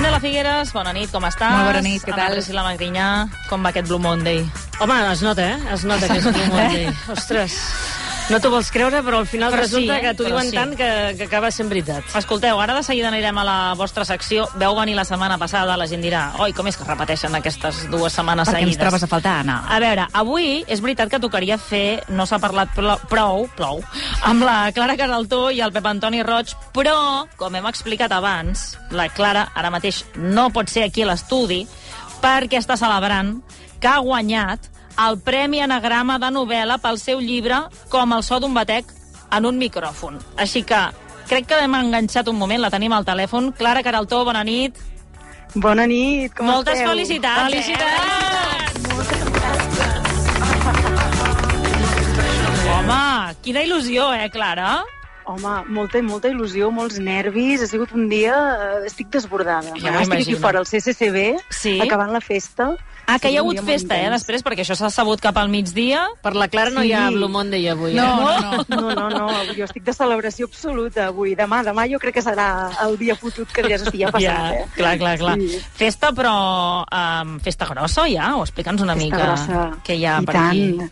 Candela Figueres, bona nit, com estàs? Molt bona nit, què Ana tal? Priscila Magrinyà, com va aquest Blue Monday? Home, es nota, eh? Es nota que és Blue Monday. Ostres, no t'ho vols creure, però al final Però resulta sí, eh? que t'ho diuen sí. tant que, que acaba sent veritat. Escolteu, ara de seguida anirem a la vostra secció. Veu venir la setmana passada, la gent dirà oi, com és que repeteixen aquestes dues setmanes Perquè ens seguides? trobes a faltar, Anna. A veure, avui és veritat que tocaria fer, no s'ha parlat prou, plou, amb la Clara Caraltó i el Pep Antoni Roig, però, com hem explicat abans, la Clara ara mateix no pot ser aquí a l'estudi perquè està celebrant que ha guanyat el Premi Anagrama de novel·la pel seu llibre Com el so d'un batec en un micròfon. Així que crec que l'hem enganxat un moment, la tenim al telèfon. Clara Caraltó, bona nit. Bona nit, com Moltes esteu? felicitats. Felicitats! Home, quina il·lusió, eh, Clara? Home, molta, molta il·lusió, molts nervis. Ha sigut un dia... eh, Estic desbordada. Ja Estic aquí fora al CCCB, Sí. acabant la festa. Ah, que hi ha hagut festa, eh, després, perquè això s'ha sabut cap al migdia. Per la Clara no hi ha. Blue Monday avui. No, eh? no, no. No, no, no, jo estic de celebració absoluta avui. Demà, demà jo crec que serà el dia fotut que ja ha passat, eh? clar, clar, clar. Sí. Festa, però um, festa grossa, ja? O explica'ns una Festa mica grossa. què hi ha I per tant. aquí.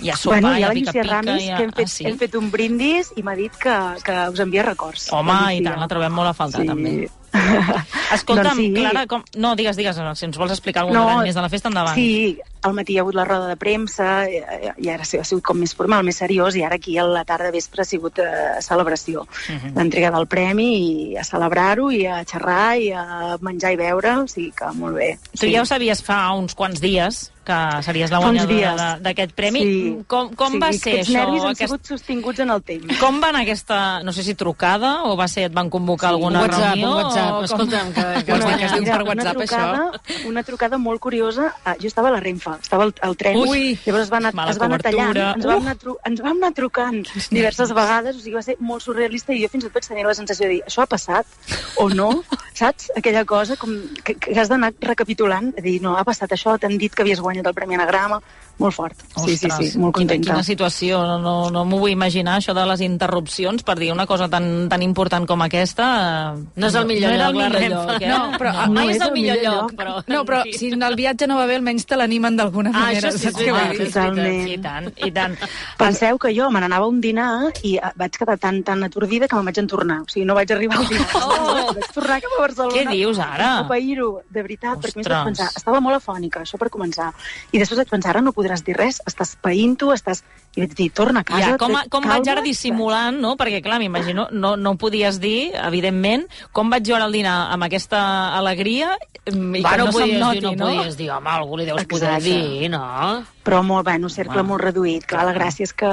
Hi ha sopar, bueno, hi ha pica-pica... Ramis, ha... que hem fet, ah, sí? hem fet un brindis i m'ha dit que, que us envia records. Home, i tant, la trobem molt a faltar, Sí. també. Escolta'm, Doncs sí. Clara, com... no, digues, digues, no, si ens vols explicar alguna no, més de la festa, endavant. Sí, al matí hi ha hagut la roda de premsa, eh, eh, i ara ha sigut com més formal, més seriós, i ara aquí a la tarda vespre ha sigut eh, celebració. Mhm. L'entrega del premi, i a celebrar-ho, i a xerrar, i a menjar i beure, o sigui que molt bé. Tu ja ho sabies fa uns quants dies, que series la guanyadora d'aquest premi. Sí. Com, com sí, va ser aquests això? nervis han Aquest... sigut sostinguts en el temps. Com va anar aquesta, no sé si trucada, o va ser, et van convocar Sí, alguna Un WhatsApp, reunió? un WhatsApp. o com- Escolta'm, que, que dir Una- que es diu mira, per WhatsApp, una trucada, Una trucada molt curiosa. Ah, jo estava a la Renfa, estava al, al tren. Ui, llavors es va anar, es va anar tallant, ens vam, anar tru ens vam anar trucant diverses vegades, o sigui, va ser molt surrealista i jo fins i tot vaig tenir la sensació de dir, això ha passat o no? Saps? Aquella cosa com que, que has d'anar recapitulant, de dir, no, ha passat això, t'han dit que havies guanyat el Premi Anagrama, molt fort. Sí, sí, Ostres, sí, molt quina, contenta. quina situació, no, no, no m'ho vull imaginar, això de les interrupcions, per dir una cosa tan, tan important com aquesta. eh, No és el millor no el lloc, la millor Renfa. lloc, eh? No, però no. no, Mai és el millor lloc, però... No, però si el viatge no va bé, almenys te l'animen d'alguna Ah, manera. això sí, saps és què veritat. Totalment. I tant, i tant. Penseu que jo me n'anava a un dinar i eh, vaig quedar tan, tan atordida que me'n vaig entornar. O sigui, no vaig arribar al dinar. Oh! Vaig tornar cap a Barcelona. Què dius, ara? A pair-ho, de veritat, perquè a més Ostres. vaig pensar, estava molt afònica, això per començar. I després vaig pensar, ara no podràs dir res, estàs païnt-ho, estàs... I vaig dir, torna a casa, Ja, com, com vaig ara calma. dissimulant, no? Perquè, clar, m'imagino, no, no ho podies dir, evidentment. Com vaig jo ara al dinar amb aquesta alegria mm, i Va, que no, no, se'm podies noti, dir, no, no? podies dir, home, algú li deus poder Exacte. dir, no? Però molt, bueno, un cercle Va. molt reduït. Clar, la gràcia és que,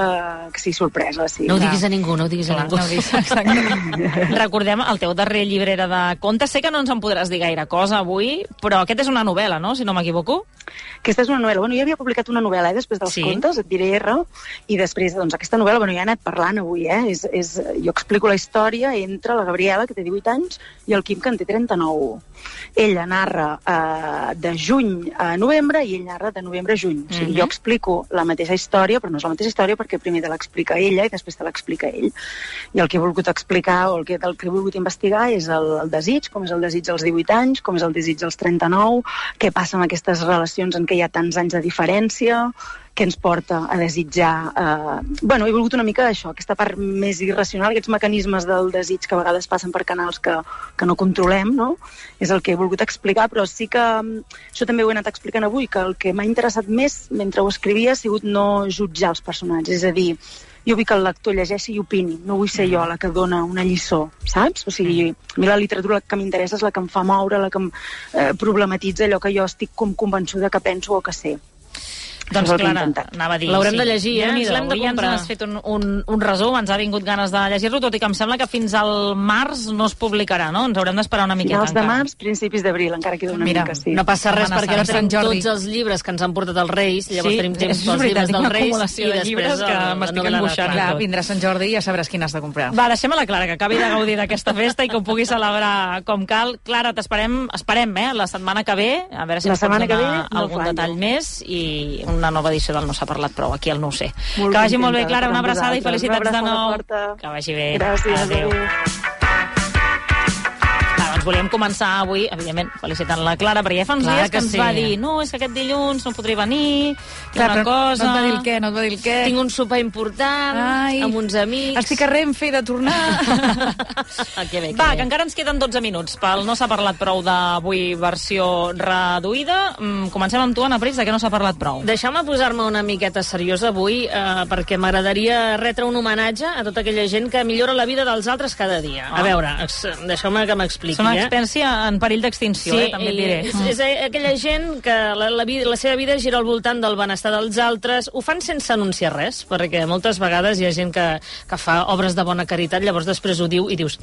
que sí, sorpresa, sí. No ho diguis a ningú, no ho diguis a ningú. no ho dic, exacte. Recordem el teu darrer llibre era de contes. Sé que no ens en podràs dir gaire cosa avui, però aquest és una novel·la, no?, si no m'equivoco. Aquesta és una novel·la. Bueno, jo havia publicat una novel·la, eh, després dels Sí. contes, et diré R, i després, doncs, aquesta novel·la, bueno, ja he anat parlant avui, eh? És, és, jo explico la història entre la Gabriela, que té 18 anys, i el Quim, que en té 39. Ella narra eh, de juny a novembre i ell narra de novembre a juny. O sigui, Mhm. jo explico la mateixa història, però no és la mateixa història perquè primer te l'explica ella i després te l'explica ell. I el que he volgut explicar o el que, el que he volgut investigar és el, el desig, com és el desig als 18 anys, com és el desig als 39, què passa amb aquestes relacions en què hi ha tants anys de diferència, què ens porta a desitjar... Eh... Bueno, he volgut una mica això, aquesta part més irracional, aquests mecanismes del desig que a vegades passen per canals que, que no controlem, no? És el que he volgut explicar, però sí que mm, això també ho he anat explicant avui, que el que m'ha interessat més mentre ho escrivia ha sigut no jutjar els personatges, és a dir, jo vull que el lector llegeixi i opini, no vull ser jo la que dona una lliçó, saps? O sigui, a mi la literatura que m'interessa és la que em fa moure, la que em eh, problematitza allò que jo estic com convençuda que penso o que sé. Doncs, Clara, anava a dir... L'haurem de llegir, eh? Ens l'hem de ja ens comprar. has fet un, un, un resum, ens ha vingut ganes de llegir-lo, tot i que em sembla que fins al març no es publicarà, no? Ens haurem d'esperar una miqueta Finals de encara. març, principis d'abril, encara queda una Mira, mica, sí. No passa res, perquè ara tenim Sant Jordi. tots els llibres que ens han portat els Reis, llavors Sí, tenim temps pels llibres dels Reis de i després llibres que m'estic de angoixant. Clar, vindrà Sant Jordi i ja sabràs quin has de comprar. Va, deixem a la Clara, que acabi de gaudir d'aquesta festa i que ho pugui celebrar com cal. Clara, t'esperem, esperem, eh, la setmana que ve, a veure si La ens pots setmana que donar ve no algun detall més i una nova edició del No s'ha parlat prou, aquí al No ho sé. Molt que vagi molt bé, Clara, una abraçada i felicitats Una de nou. Que vagi bé. Gràcies, Adéu. adéu. Ah, volíem començar avui, evidentment, felicitant la Clara, perquè ja fa uns Clar dies que, que ens sí. va dir no, és que aquest dilluns no podré venir, hi ha Clar, una cosa... No et va dir el què, no et va dir el què. Tinc un sopar important, Ai. amb uns amics... Estic a Renfe de tornar. Ah, que bé, que Va, bé. que encara ens queden 12 minuts pel No s'ha parlat prou d'avui versió reduïda. Mm, comencem amb tu, Anna Pris, de què no s'ha parlat prou. Deixeu-me posar-me una miqueta seriosa avui, eh, perquè m'agradaria retre un homenatge a tota aquella gent que millora la vida dels altres cada dia. Ah. A veure, ex- deixeu-me que m'expliqui. És una eh? en perill d'extinció, eh, també et diré. És, és aquella gent que la, la, vida, la seva vida gira al voltant del benestar dels altres, ho fan sense anunciar res, perquè moltes vegades hi ha gent que, que fa obres de bona caritat, llavors després ho diu i dius...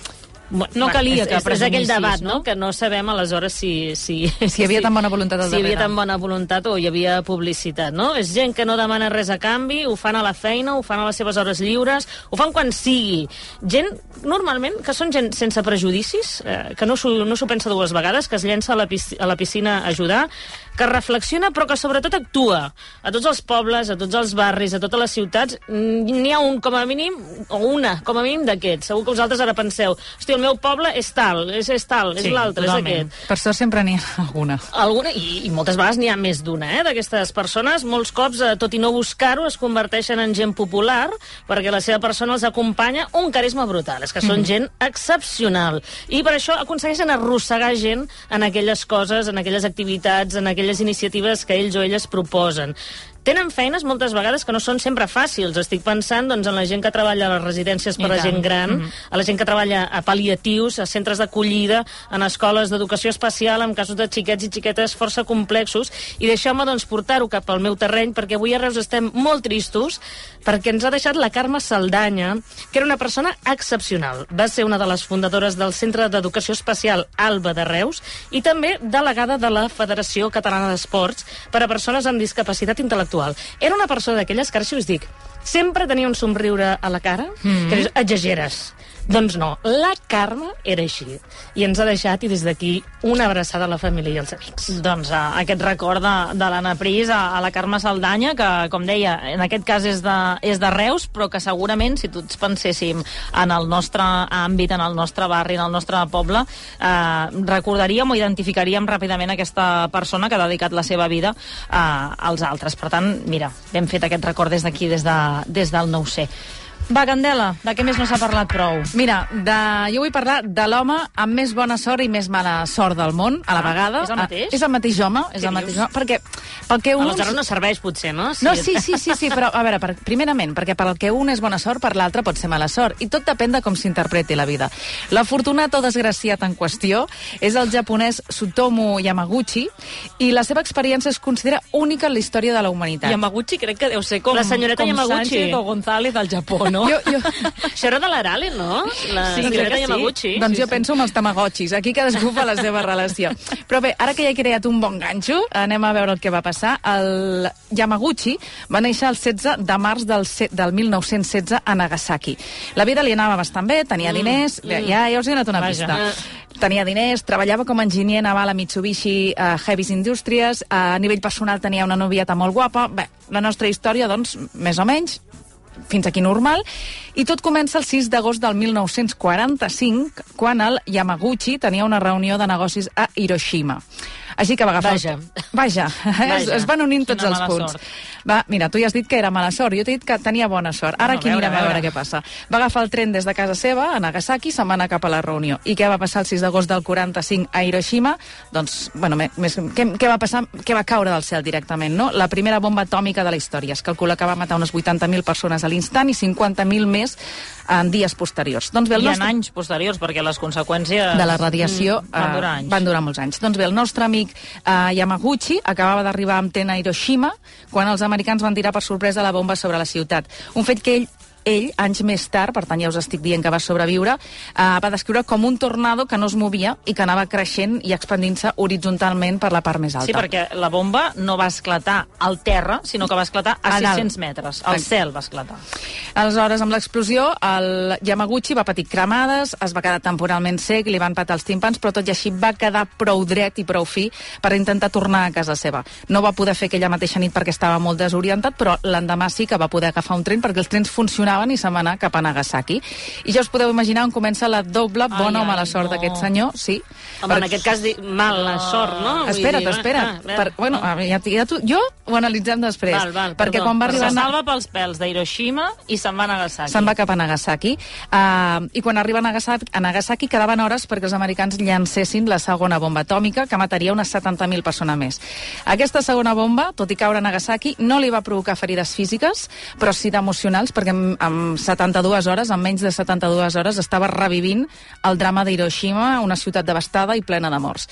"Bueno, No calia que és, és aquell debat, no? no? Que no sabem aleshores si... Si, Si hi havia tan bona voluntat al Si hi havia darrere. tan bona voluntat o hi havia publicitat, no? És gent que no demana res a canvi, ho fan a la feina, ho fan a les seves hores lliures, ho fan quan sigui. Gent, normalment, que són gent sense prejudicis, eh, que no s'ho no pensa dues vegades, que es llença a la, a la piscina a ajudar, que reflexiona però que sobretot actua. A tots els pobles, a tots els barris, a totes les ciutats, mm, n'hi ha un com a mínim, o una com a mínim d'aquests. Segur que vosaltres ara penseu, hosti, el meu poble és tal, és, és tal, és Sí, l'altre, és aquest. per sort sempre n'hi ha alguna. Alguna, i, i moltes vegades n'hi ha més d'una, eh, d'aquestes persones. Molts cops, eh, tot i no buscar-ho, es converteixen en gent popular perquè la seva persona els acompanya un carisma brutal. És que són gent excepcional. I per això aconsegueixen arrossegar gent en aquelles coses, en aquelles activitats, en aquelles iniciatives que ells o elles proposen. Tenen feines moltes vegades que no són sempre fàcils. Estic pensant doncs, en la gent que treballa a les residències per I a tant. gent gran, a la gent que treballa a pal·liatius, a centres d'acollida, en escoles d'educació especial, en casos de xiquets i xiquetes força complexos. I deixeu-me doncs, portar-ho cap al meu terreny, perquè avui a Reus estem molt tristos, perquè ens ha deixat la Carme Saldanya, que era una persona excepcional. Va ser una de les fundadores del Centre d'Educació Especial Alba de Reus i també delegada de la Federació Catalana d'Esports per a persones amb discapacitat intel·lectual. Era una persona d'aquelles que ara si us dic, sempre tenia un somriure a la cara, mm. que dius, exageres. Doncs no, la Carme era així. I ens ha deixat, i des d'aquí, una abraçada a la família i als amics. Doncs uh, aquest record de, de l'Anna Pris a, a la Carme Saldanya, que, com deia, en aquest cas és de, és de Reus, però que segurament, si tots penséssim en el nostre àmbit, en el nostre barri, en el nostre poble, eh, recordaríem o identificaríem ràpidament aquesta persona que ha dedicat la seva vida eh, als altres. Per tant, mira, hem fet aquest record des d'aquí, des, de, des del no sé. Va, Candela, de què més no s'ha parlat prou? Mira, de, jo vull parlar de l'home amb més bona sort i més mala sort del món, a la Ah, vegada. és el mateix? Ah, és el mateix home, és Què el mateix home, perquè pel que uns... Aleshores no serveix, potser, no? No, sí, sí, sí, sí, però a veure, per, primerament, perquè per al que un és bona sort, per l'altre pot ser mala sort, i tot depèn de com s'interpreti la vida. L'afortunat o desgraciat en qüestió és el japonès Sutomu Yamaguchi, i la seva experiència es considera única en la història de la humanitat. Yamaguchi crec que deu ser com, La senyoreta com Yamaguchi. Sánchez o González del Japó, no? Jo, jo, Això era de l'Arale, no? La Sí, senyoreta sí. Yamaguchi. doncs jo penso en els tamagotxis. Aquí cadascú fa la seva relació. Però bé, ara que ja he creat un bon ganxo, anem a veure el que va passar. El Yamaguchi va néixer el 16 de març del, se- del 1916 a Nagasaki. La vida li anava bastant bé, tenia diners... Bé, ja, ja us he donat una Vaja. pista. Tenia diners, treballava com a enginyer naval a Mitsubishi uh, Heavy Industries, a nivell personal tenia una novieta molt guapa. Bé, la nostra història, doncs, més o menys, fins aquí normal, i tot comença el 6 d'agost del 1945, quan el Yamaguchi tenia una reunió de negocis a Hiroshima. Així que va agafar... Vaja. Vaja, Vaja. Es, es van unint tots els punts. sort. Va, mira, tu ja has dit que era mala sort, jo t'he dit que tenia bona sort. Ara No, aquí veure, anirem a a veure veure. què passa. Va agafar el tren des de casa seva, a Nagasaki, se'n va anar cap a la reunió. I què va passar el 6 d'agost del 45 a Hiroshima? Doncs, bueno, me- més, què, què va passar? Què va caure del cel directament, no? La primera bomba atòmica de la història. Es calcula que va matar unes 80.000 persones a l'instant i 50.000 més en dies posteriors. Doncs bé, el I en nostre... anys posteriors, perquè les conseqüències... de la radiació Mm, van durar eh, anys. van durar molts anys. Doncs bé, el nostre amic eh, Yamaguchi acabava d'arribar amb tren a Hiroshima quan els americans van tirar per sorpresa la bomba sobre la ciutat. Un fet que ell ell, anys més tard, per tant ja us estic dient que va sobreviure, eh, va descriure com un tornado que no es movia i que anava creixent i expandint-se horitzontalment per la part més alta. Sí, perquè la bomba no va esclatar al terra, sinó que va esclatar a, A dalt. 600 metres. Al cel va esclatar. Aleshores, amb l'explosió, el Yamaguchi va patir cremades, es va quedar temporalment sec, li van patar els timpans, però tot i així va quedar prou dret i prou fi per intentar tornar a casa seva. No va poder fer aquella mateixa nit perquè estava molt desorientat, però l'endemà sí que va poder agafar un tren perquè els trens funcionaven abandonava ni se'n va anar cap a Nagasaki. I ja us podeu imaginar on comença la doble bona Ai, o mala ai, sort no. d'aquest senyor, sí. Home, en aquest cas, di- mala sort, no? Vull Espera't, dir, espera't. ah, ah, per, bueno, ah. ja, ja tu, jo ho analitzem després. Val, val, perquè perdó. quan va arribar... se salva pels pèls d'Hiroshima i se'n va a Nagasaki. Se'n va cap a Nagasaki. Uh, I quan arriba a Nagasaki, a Nagasaki quedaven hores perquè els americans llancessin la segona bomba atòmica, que mataria unes 70.000 persones més. Aquesta segona bomba, tot i caure a Nagasaki, no li va provocar ferides físiques, però sí d'emocionals, perquè en, en 72 hores, en menys de 72 hores, estava revivint el drama d'Hiroshima, una ciutat devastada i plena de morts.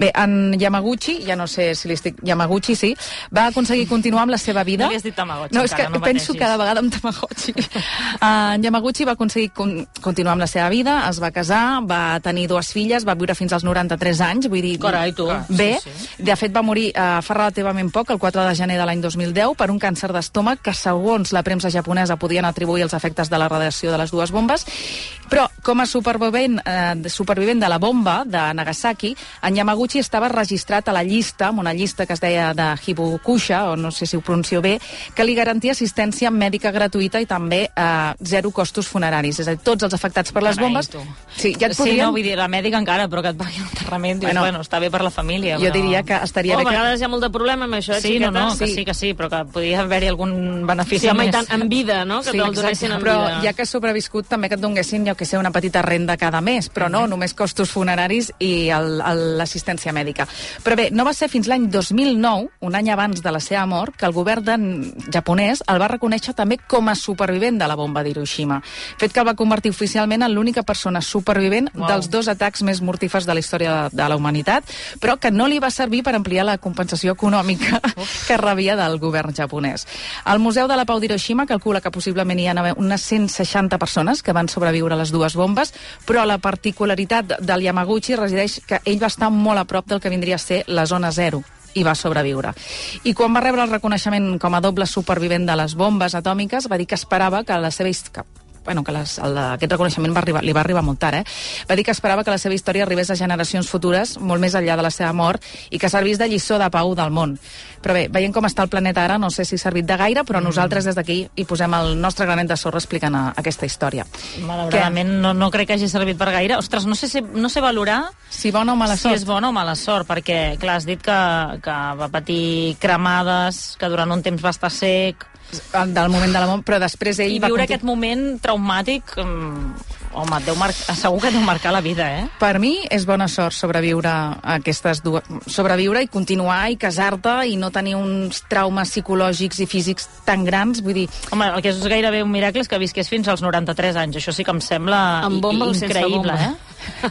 Bé, en Yamaguchi, ja no sé si li estic... Yamaguchi, sí, va aconseguir continuar amb la seva vida. No has dit Tamagotchi No, és que no penso pateixis. cada vegada amb Tamagotchi. Uh, Yamaguchi va aconseguir con continuar amb la seva vida, es va casar, va tenir dues filles, va viure fins als 93 anys, vull dir... Carai, tu. Bé, Sí, de fet va morir uh, fa relativament poc, el 4 de gener de l'any 2010, per un càncer d'estómac que, segons la premsa japonesa, podien atribuir els efectes de la radiació de les dues bombes. Però, com a supervivent, eh, supervivent de la bomba de Nagasaki, en Yamaguchi estava registrat a la llista, amb una llista que es deia de Hibukusha, o no sé si ho pronuncio bé, que li garantia assistència mèdica gratuïta i també eh, zero costos funeraris. És a dir, tots els afectats per les bombes... Sí, ja et Sí, podrien... no, vull dir, la mèdica encara, però que et pagui l'enterrament, dius, Bueno, bueno, està bé per la família, Jo però... diria que estaria Oh, bé a que... vegades hi ha molt de problema amb això, Sí, no, xiqueta. no, que sí, que sí, però que podia haver-hi algun benefici Sí, home, més. tant, en vida, no? Que Sí, te'l donessin en però vida. ja que has sobreviscut també que et donguessin, jo que sé, una petita renda cada mes, però no, només costos funeraris i l'assistència mèdica. Però bé, no va ser fins l'any 2009, un any abans de la seva mort, que el govern de, japonès el va reconèixer també com a supervivent de la bomba d'Hiroshima, fet que el va convertir oficialment en l'única persona supervivent Uau. dels dos atacs més mortífers de la història de, de la humanitat, però que no li va servir per ampliar la compensació econòmica que rebia del govern japonès. El Museu de la Pau d'Hiroshima calcula que possiblement hi ha unes 160 persones que van sobreviure a les dues bombes, però la particularitat del Yamaguchi resideix que ell va estar molt a prop del que vindria a ser la zona zero i va sobreviure. I quan va rebre el reconeixement com a doble supervivent de les bombes atòmiques, va dir que esperava que la seva bueno, que les, el, aquest reconeixement va arribar, li va arribar molt tard, eh? Va dir que esperava que la seva història arribés a generacions futures, molt més enllà de la seva mort, i que servís de lliçó de pau del món. Però bé, veient com està el planeta ara, no sé si ha servit de gaire, però nosaltres des d'aquí hi posem el nostre granet de sorra explicant eh, aquesta història. Malauradament no, no crec que hagi servit per gaire. Ostres, no sé, si, no sé valorar Si bona o mala si sort. és bona o mala sort, perquè, clar, has dit que, que va patir cremades, que durant un temps va estar sec, del moment de la mort, però després ell i va viure conti- aquest moment traumàtic, um, home, deu mar... segur que deu marcar la vida, eh? Per mi és bona sort sobreviure a aquestes dues... Sobreviure i continuar i casar-te i no tenir uns traumes psicològics i físics tan grans, vull dir... Home, el que és gairebé un miracle és que visqués fins als 93 anys. Això sí que em sembla Amb bomba increïble, bomba? eh?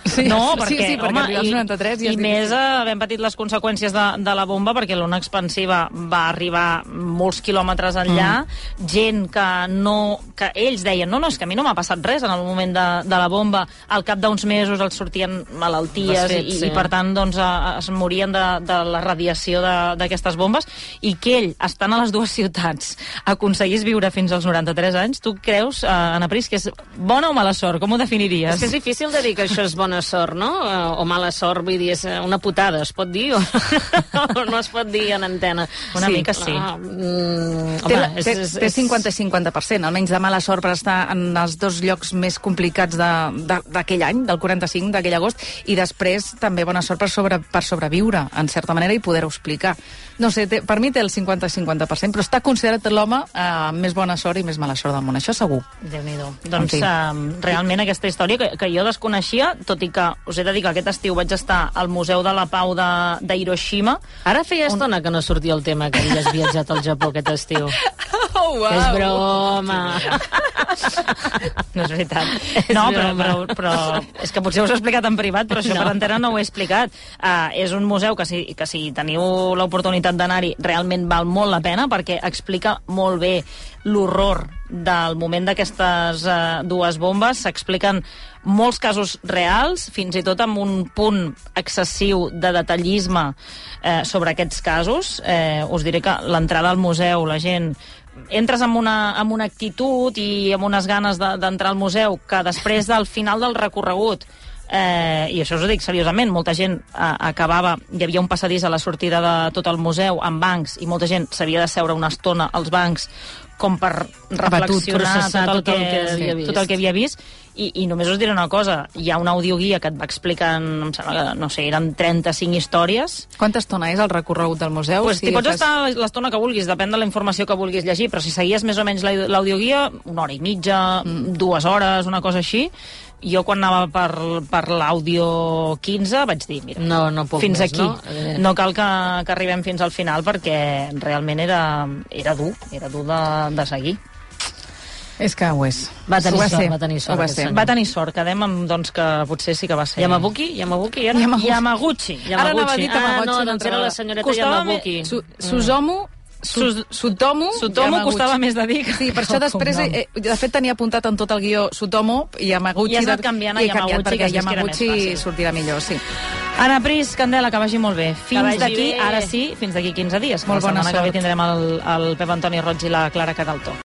Sí, no, sí, perquè, sí, perquè home, als 93 ja i és més difícil. eh, havent patit les conseqüències de, de la bomba, perquè l'ona expansiva va arribar molts quilòmetres enllà, Mm. gent que no... que ells deien, no, no, és que a mi no m'ha passat res en el moment de, de la bomba, al cap d'uns mesos els sortien malalties Desfets, i, sí. i per tant doncs, a, es morien de, de la radiació de- d'aquestes bombes i que ell, estant a les dues ciutats, aconseguís viure fins als 93 anys, tu creus, eh, Anna Pris, que és bona o mala sort? Com ho definiries? És que és difícil de dir que això és bona sort, no? Eh, O mala sort, vull dir, és eh, una putada, es pot dir o, no es pot dir en antena? Una mica sí. Ah, mm, Té, home, és, té, és, té és- 50 i 50%, almenys de mala sort per estar en els dos llocs més complicats de- d'aquell any, del 45, d'aquell agost, i després també bona sort per, sobre, per sobreviure, en certa manera, i poder-ho explicar. No sé, té, per mi té el 50 i 50%, però està considerat l'home eh, amb més bona sort i més mala sort del món, això segur. Déu-n'hi-do. En Doncs fi. uh, realment aquesta història que, que jo desconeixia, tot i que us he de dir que aquest estiu vaig estar al Museu de la Pau de, de Hiroshima. Ara feia estona que no sortia el tema que havies viatjat al Japó aquest estiu. Oh, Que és broma. No és veritat. És No, però, però, però és que potser us ho he explicat en privat, però això No. no. per antena no ho he explicat. Uh, és un museu que si, que si teniu l'oportunitat d'anar-hi realment val molt la pena perquè explica molt bé l'horror del moment d'aquestes uh, dues bombes. S'expliquen molts casos reals, fins i tot amb un punt excessiu de detallisme eh, sobre aquests casos. Eh, us diré que l'entrada al museu, la gent entres amb una, amb una actitud i amb unes ganes de- d'entrar al museu que després del final del recorregut Eh, I això us ho dic seriosament, molta gent eh, acabava, hi havia un passadís a la sortida de tot el museu amb bancs i molta gent s'havia de seure una estona als bancs com per reflexionar processar tot el, tot el que, que havia vist. tot el que havia vist i, i només us diré una cosa, hi ha una audioguia que et va explicant, em sembla que, no sé, eren 35 històries, Quanta estona és el recorregut del museu? pues, Si t'hi pots fas- estar l'estona que vulguis, depèn de la informació que vulguis llegir, però si seguies més o menys la- l'audioguia, una hora i mitja, mm. dues hores, una cosa així, jo quan anava per, per l'àudio 15 vaig dir, mira, No, no puc fins més, aquí. no? Eh. No cal que, que arribem fins al final perquè realment era, era dur, era dur de, de seguir. És que ho és. Va tenir Ho va sort, ser. va tenir sort va ser. Va tenir sort, quedem amb doncs, que potser sí que va ser... Yamabuki? Yamabuki era? Yamaguchi. Yamaguchi. Ara anava a dir Ah, Tamagotchi no, doncs era la senyoreta Costava Yamabuki. Su, Suzomu, Su, Sus- Sutomo... Sutomo Yamaguchi. costava més de dir Sí, per això després, eh, de fet, tenia apuntat en tot el guió Sutomo i Yamaguchi. I has anat canviant a Yamaguchi, perquè Yamaguchi sortirà millor, sí. Anna Pris, Candela, que vagi molt bé. Fins d'aquí, ara sí, fins d'aquí 15 dies. Molt bona setmana que ve sort. tindrem el, el Pep Antoni Roig i la Clara Cadaltó.